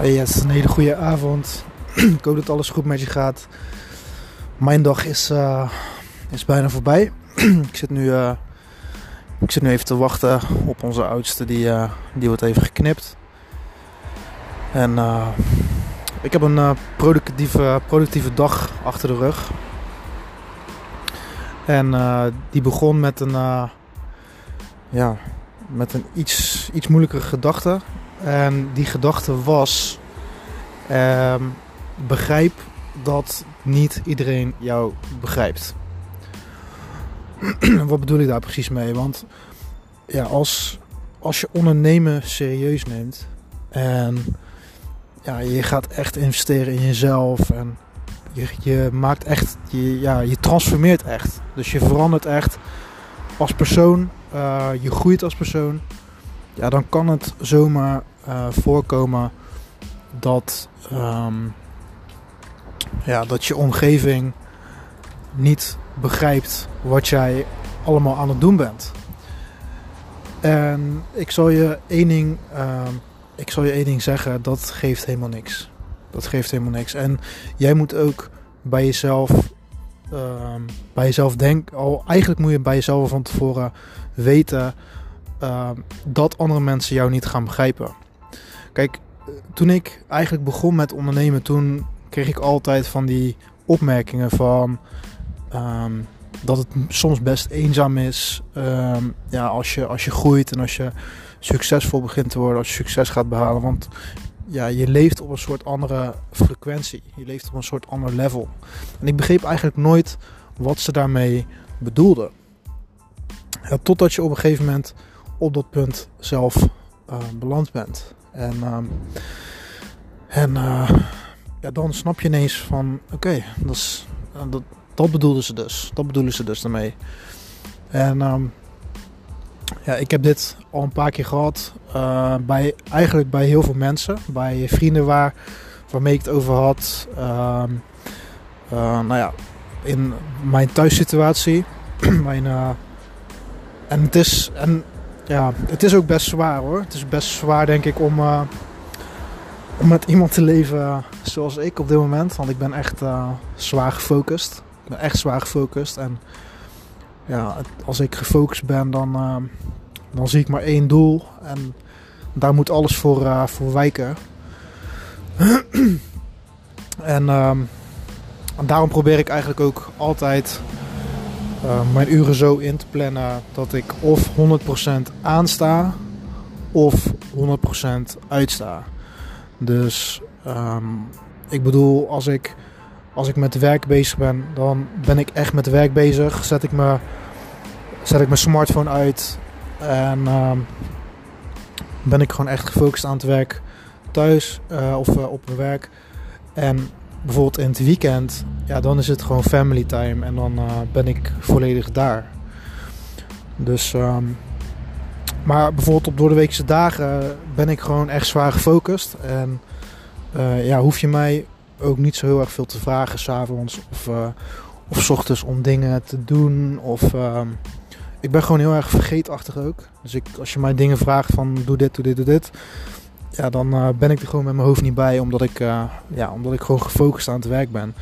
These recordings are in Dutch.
Is een hele goede avond. ik hoop dat alles goed met je gaat. Mijn dag is, uh, is bijna voorbij. ik, zit nu, uh, ik zit nu even te wachten op onze oudste, die, uh, die wordt even geknipt. En ik heb een productieve, productieve dag achter de rug. En die begon met een, ja, met een iets, iets moeilijkere gedachte. En die gedachte was: uh, begrijp dat niet iedereen jou begrijpt. Wat bedoel ik daar precies mee? Want ja, als, als je ondernemen serieus neemt en ja, je gaat echt investeren in jezelf en je, je maakt echt, je, ja, je transformeert echt. Dus je verandert echt als persoon, uh, je groeit als persoon. Ja, dan kan het zomaar uh, voorkomen dat, um, ja, dat je omgeving niet begrijpt wat jij allemaal aan het doen bent. En ik zal je één ding, uh, ik zal je één ding zeggen, dat geeft helemaal niks. Dat geeft helemaal niks. En jij moet ook bij jezelf, uh, bij jezelf denken, al eigenlijk moet je bij jezelf van tevoren weten ehm, dat andere mensen jou niet gaan begrijpen. Kijk, toen ik eigenlijk begon met ondernemen, toen kreeg ik altijd van die opmerkingen van ehm, dat het soms best eenzaam is. Ehm, ja, als je, als je groeit en als je succesvol begint te worden, als je succes gaat behalen. Want ja, je leeft op een soort andere frequentie. Je leeft op een soort ander level. En ik begreep eigenlijk nooit wat ze daarmee bedoelden. Ja, totdat je op een gegeven moment op dat punt zelf uh, beland bent. En, uh, en uh, ja, dan snap je ineens van oké, dat, dat, dat bedoelen ze dus. Dat bedoelen ze dus daarmee. En um, ja, ik heb dit al een paar keer gehad. Uh, bij, eigenlijk bij heel veel mensen. Bij vrienden waar, waarmee ik het over had. Uh, nou ja, in mijn thuissituatie. mijn, en het is. En ja, het is ook best zwaar hoor. Het is best zwaar denk ik om, om met iemand te leven zoals ik op dit moment. Want ik ben echt uh, zwaar gefocust. Ik ben echt zwaar gefocust. En ja, als ik gefocust ben, dan, dan zie ik maar één doel. En daar moet alles voor, voor wijken. en, en daarom probeer ik eigenlijk ook altijd mijn uren zo in te plannen dat ik of 100% aansta of 100% uitsta. Dus um, ik bedoel, als ik, als ik met werk bezig ben, dan ben ik echt met werk bezig. Zet ik, me, zet ik mijn smartphone uit en um, ben ik gewoon echt gefocust aan het werk thuis uh, of uh, op mijn werk. En bijvoorbeeld in het weekend, ja, dan is het gewoon family time en dan uh, ben ik volledig daar. Dus, um, maar bijvoorbeeld op door de weekse dagen ben ik gewoon echt zwaar gefocust. En uh, ja, hoef je mij ook niet zo heel erg veel te vragen s'avonds of, uh, of s ochtends om dingen te doen. Of um, ik ben gewoon heel erg vergeetachtig ook. Dus ik, als je mij dingen vraagt van doe dit, doe dit, doe dit ja, dan uh, ben ik er gewoon met mijn hoofd niet bij, omdat ik, uh, ja, omdat ik gewoon gefocust aan het werk ben.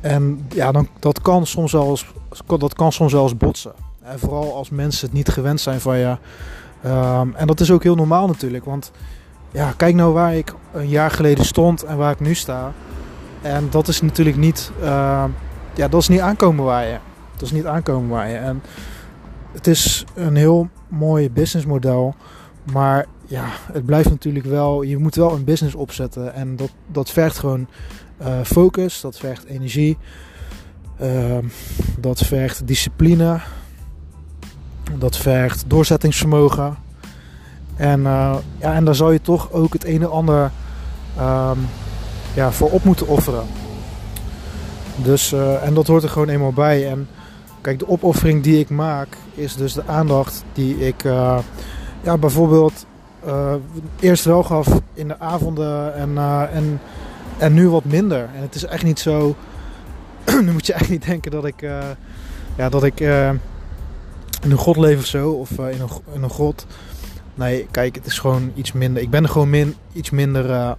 En ja, dan, dat, kan soms wel eens, dat kan soms wel botsen. En vooral als mensen het niet gewend zijn van je. Um, en dat is ook heel normaal natuurlijk, want ja, kijk nou waar ik een jaar geleden stond en waar ik nu sta. En dat is natuurlijk niet, uh, ja, dat is niet aankomen waar je. Dat is niet aankomen waar je. En het is een heel mooi businessmodel, maar ja, het blijft natuurlijk wel. Je moet wel een business opzetten. En dat, dat vergt gewoon uh, focus, dat vergt energie, uh, dat vergt discipline, dat vergt doorzettingsvermogen. En, uh, ja, en daar zou je toch ook het een en ander um, ja, voor op moeten offeren. Dus, en dat hoort er gewoon eenmaal bij. En kijk, de opoffering die ik maak is dus de aandacht die ik ja, bijvoorbeeld eerst wel gaf in de avonden en, uh, en, en nu wat minder. En het is echt niet zo. nu moet je echt niet denken dat ik, uh, ja, dat ik in een god leef of zo, of in, een, in een god. Nee, kijk, het is gewoon iets minder. Ik ben er gewoon min, iets minder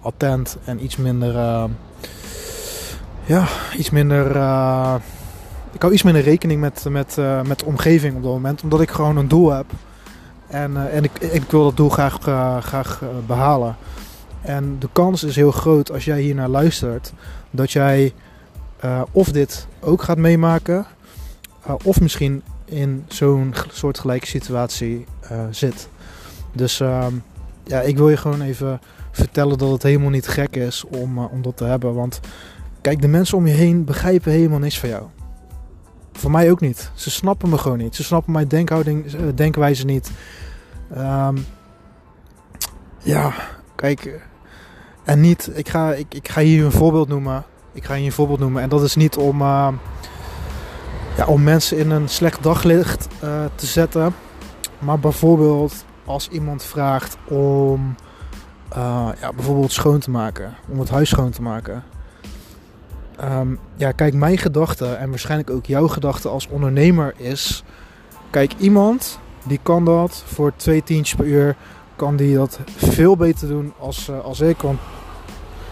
attent en iets minder. Ja, iets minder. ik hou iets minder rekening met, met, met de omgeving op dat moment, omdat ik gewoon een doel heb. En, en ik, ik wil dat doel graag, graag behalen. En de kans is heel groot als jij hier naar luistert, dat jij of dit ook gaat meemaken, of misschien in zo'n soortgelijke situatie zit. Dus uh, ja, ik wil je gewoon even vertellen dat het helemaal niet gek is om, om dat te hebben. Want kijk, de mensen om je heen begrijpen helemaal niks van jou. Voor mij ook niet. Ze snappen me gewoon niet. Ze snappen mijn denkhouding, uh, denkwijze niet. Um, ja, kijk. En niet, ik ga, ik, ik ga hier een voorbeeld noemen. Ik ga hier een voorbeeld noemen. En dat is niet om, uh, ja, om mensen in een slecht daglicht te zetten. Maar bijvoorbeeld als iemand vraagt om ja, bijvoorbeeld schoon te maken, om het huis schoon te maken. Um, ja, kijk, mijn gedachte en waarschijnlijk ook jouw gedachte als ondernemer is: kijk, iemand die kan dat voor twee tientjes per uur, kan die dat veel beter doen als, uh, als ik. Want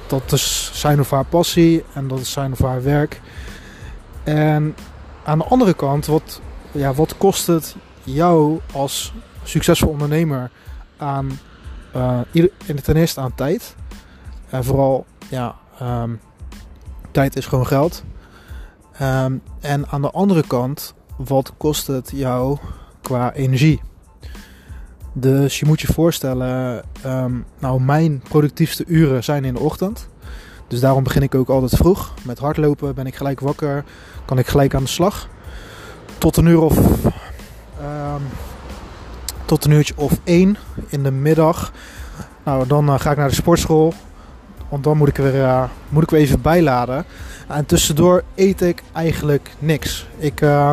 dat is zijn of haar passie en dat is zijn of haar werk. En aan de andere kant, wat, ja, wat kost het jou als succesvol ondernemer aan uh, ten eerste aan tijd. En vooral, ja, um, tijd is gewoon geld. Um, en aan de andere kant, wat kost het jou qua energie? Dus je moet je voorstellen, um, nou mijn productiefste uren zijn in de ochtend. Dus daarom begin ik ook altijd vroeg. Met hardlopen ben ik gelijk wakker, kan ik gelijk aan de slag. Tot een uur of um, tot een uurtje of één in de middag. Nou, dan uh, ga ik naar de sportschool. Want dan moet ik weer, uh, moet ik weer even bijladen. En tussendoor eet ik eigenlijk niks. Ik, uh,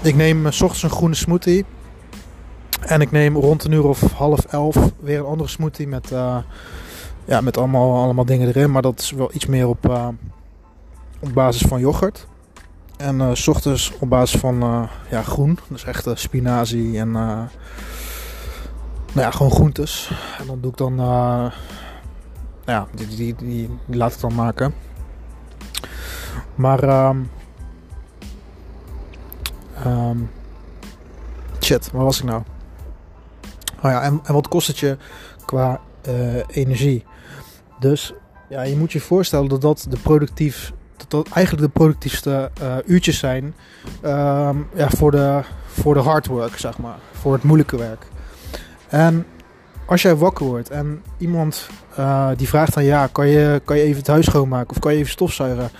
ik neem s ochtends een groene smoothie. En ik neem rond een uur of half elf weer een andere smoothie met, ja, met allemaal, allemaal dingen erin. Maar dat is wel iets meer op, op basis van yoghurt. En s ochtends op basis van ja, groen. Dus echt spinazie en nou ja, gewoon groentes. En dan doe ik dan, ja, die, die, die, laat ik dan maken. Maar, um, um, shit, waar was ik nou? Oh ja, en, en wat kost het je qua energie? Dus ja, je moet je voorstellen dat dat de productief dat eigenlijk de productiefste uh, uurtjes zijn um, ja, voor, de, voor de hard work, zeg maar. Voor het moeilijke werk. En als jij wakker wordt en iemand uh, die vraagt dan ja, kan je, kan je even het huis schoonmaken of kan je even stofzuigen?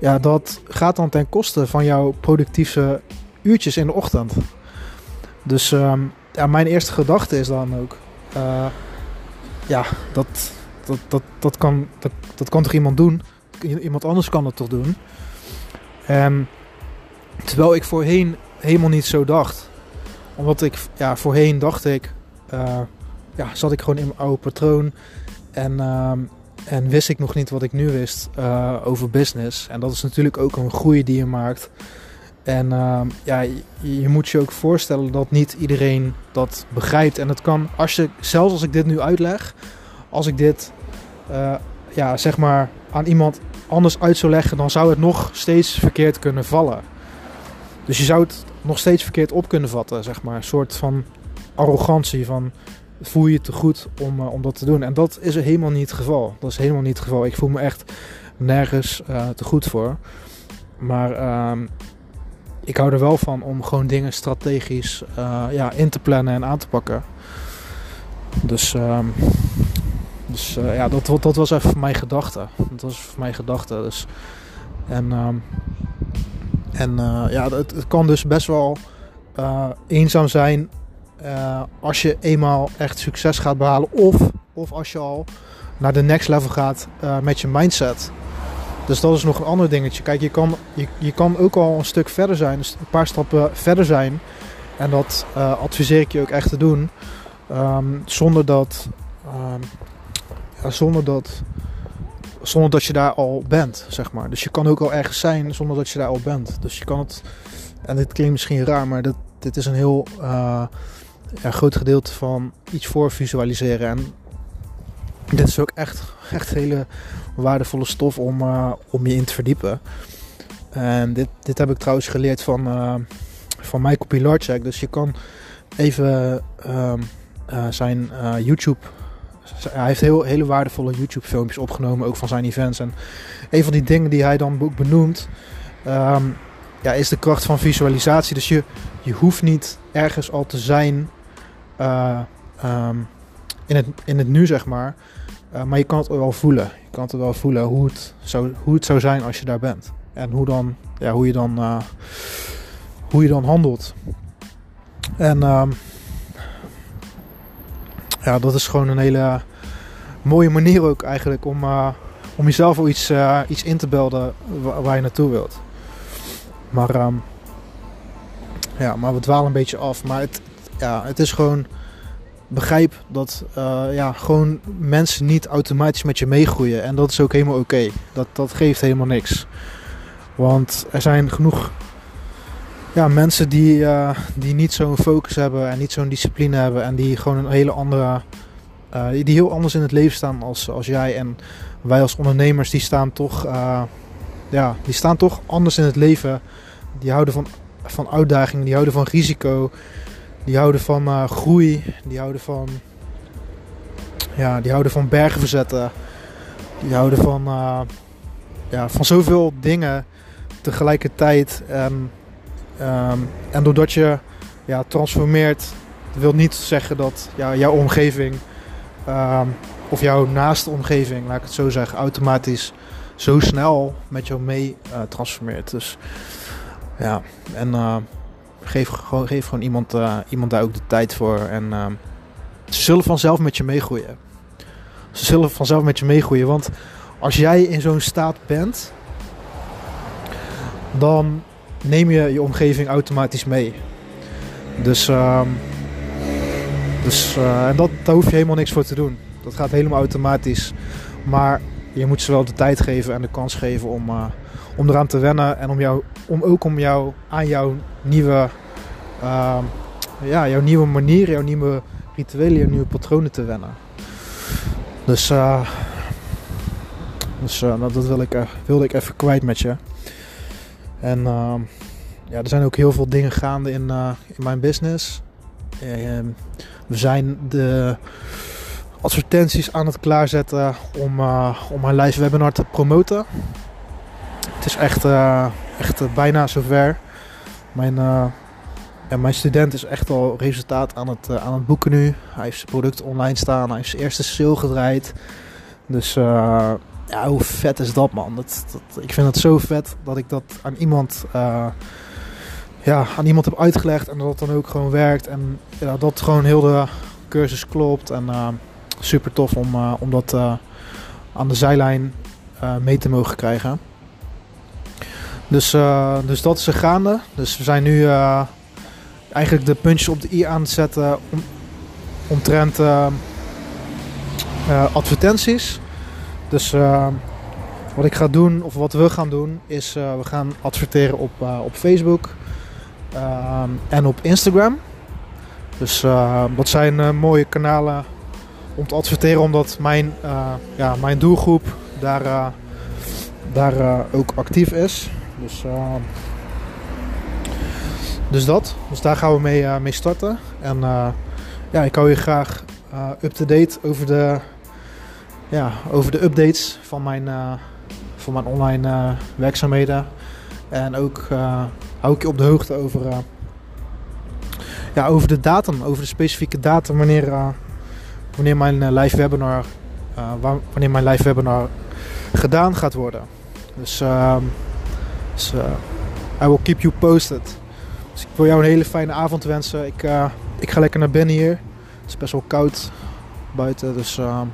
Ja, dat gaat dan ten koste van jouw productieve uurtjes in de ochtend. Dus um, ja, mijn eerste gedachte is dan ook, uh, ja, dat, dat, dat, dat, kan, dat, dat kan toch iemand doen? iemand anders kan het toch doen. En terwijl ik voorheen helemaal niet zo dacht. Omdat ik, ja, voorheen dacht ik, uh, ja, zat ik gewoon in mijn oude patroon. En, uh, en wist ik nog niet wat ik nu wist uh, over business. En dat is natuurlijk ook een groei die je maakt. En ehm, ja, je, moet je ook voorstellen dat niet iedereen dat begrijpt. En het kan, als je, zelfs als ik dit nu uitleg, als ik dit uh, ja, zeg maar aan iemand anders uit zou leggen, dan zou het nog steeds verkeerd kunnen vallen. Dus je zou het nog steeds verkeerd op kunnen vatten, zeg maar. Een soort van arrogantie van voel je te goed om, uh, om dat te doen. En dat is helemaal niet het geval. Dat is helemaal niet het geval. Ik voel me echt nergens uh, te goed voor. Maar uh, ik hou er wel van om gewoon dingen strategisch uh, ja, in te plannen en aan te pakken. Dus ehm, dus ja, dat, dat was even mijn gedachte. Dat was mijn gedachte. Dus. En, um, en ja, het, kan dus best wel eenzaam zijn als je eenmaal echt succes gaat behalen. Of, of als je al naar de next level gaat met je mindset. Dus dat is nog een ander dingetje. Kijk, je kan, je, je kan ook al een stuk verder zijn. Dus een paar stappen verder zijn. En dat adviseer ik je ook echt te doen. Um, zonder dat um, ja, zonder, dat, zonder dat je daar al bent, zeg maar. Dus je kan ook al ergens zijn zonder dat je daar al bent. Dus je kan het, en dit klinkt misschien raar, maar dit, dit is een heel een groot gedeelte van iets voor visualiseren. En dit is ook echt, echt hele waardevolle stof om, uh, om je in te verdiepen. En dit, dit heb ik trouwens geleerd van, uh, van Michael Pilarczyk. Dus je kan even um, uh, zijn YouTube... Hij heeft heel, hele waardevolle YouTube filmpjes opgenomen, ook van zijn events. En een van die dingen die hij dan benoemt... Um, ja, is de kracht van visualisatie. Dus je, je hoeft niet ergens al te zijn uh, um, in, het, in het nu, zeg maar. Uh, maar je kan het wel voelen. Je kan het wel voelen hoe het, zou, hoe het zou zijn als je daar bent. En hoe, dan, ja, hoe, je, dan, uh, hoe je dan handelt. En um, ja, dat is gewoon een hele mooie manier ook eigenlijk om, om jezelf al iets, iets in te belden waar, je naartoe wilt. Maar, um, ja, maar we dwalen een beetje af. Maar het, ja, het is gewoon. Begrijp dat uh, ja, gewoon mensen niet automatisch met je meegroeien. En dat is ook helemaal oké. Dat, dat geeft helemaal niks. Want er zijn genoeg ja, mensen die, uh, die niet zo'n focus hebben en niet zo'n discipline hebben. En die gewoon een hele andere. Uh, die heel anders in het leven staan als, als jij. En wij als ondernemers die staan toch ja, die staan toch anders in het leven. Die houden van, van uitdagingen, die houden van risico, die houden van uh, groei, die houden van, ja, die houden van bergen verzetten, die houden van, uh, ja, van zoveel dingen tegelijkertijd. En, um, en doordat je ja, transformeert, wil niet zeggen dat ja, jouw omgeving um, of jouw naaste omgeving, laat ik het zo zeggen, automatisch zo snel met jou mee uh, transformeert. Dus ja, en geef, gewoon, geef gewoon iemand, uh, iemand daar ook de tijd voor. En ze zullen vanzelf met je meegroeien. Ze zullen vanzelf met je meegroeien. Want als jij in zo'n staat bent, dan neem je je omgeving automatisch mee. Dus, dus en dat, daar hoef je helemaal niks voor te doen. Dat gaat helemaal automatisch. Maar je moet ze wel de tijd geven en de kans geven om, uh, om eraan te wennen. En om, jou, om ook om jou aan jouw nieuwe, uh, ja, jouw nieuwe manier, jouw nieuwe rituelen, jouw nieuwe patronen te wennen. Dus, uh, dus dat wil ik, wilde ik even kwijt met je. En ehm, ja, er zijn ook heel veel dingen gaande in, in mijn business. Ehm, we zijn de advertenties aan het klaarzetten om, om mijn live webinar te promoten. Het is echt, uh, echt uh, bijna zover. Mijn, ja, mijn student is echt al resultaat aan het, aan het boeken nu. Hij heeft zijn product online staan. Hij heeft zijn eerste sale gedraaid. Dus ja, hoe vet is dat man? Dat, dat, ik vind het zo vet dat ik dat aan iemand ja, aan iemand heb uitgelegd en dat het dan ook gewoon werkt. En ja, dat gewoon heel de cursus klopt. En super tof om, om dat aan de zijlijn mee te mogen krijgen. Dus, dus dat is er gaande. Dus we zijn nu eigenlijk de puntjes op de i aan het zetten om, omtrent advertenties. Dus wat ik ga doen, of wat we gaan doen, is we gaan adverteren op, op Facebook en op Instagram. Dus dat zijn mooie kanalen om te adverteren, omdat mijn, uh, ja, mijn doelgroep daar, uh, daar uh, ook actief is. Dus, dus dat. Dus daar gaan we mee, mee starten. En ja, ik hou je graag up-to-date over de, ja, over de updates van mijn, van mijn online werkzaamheden. En ook hou ik je op de hoogte over, ja, over de datum, over de specifieke datum wanneer wanneer mijn eh, live webinar, wanneer mijn live webinar gedaan gaat worden. Dus, uh, dus uh, I will keep you posted. Dus ik wil jou een hele fijne avond wensen. Ik, uh, ik ga lekker naar binnen hier. Het is best wel koud buiten, dus ehm,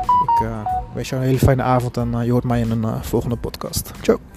ik wens jou een hele fijne avond en je hoort mij in een volgende podcast. Ciao.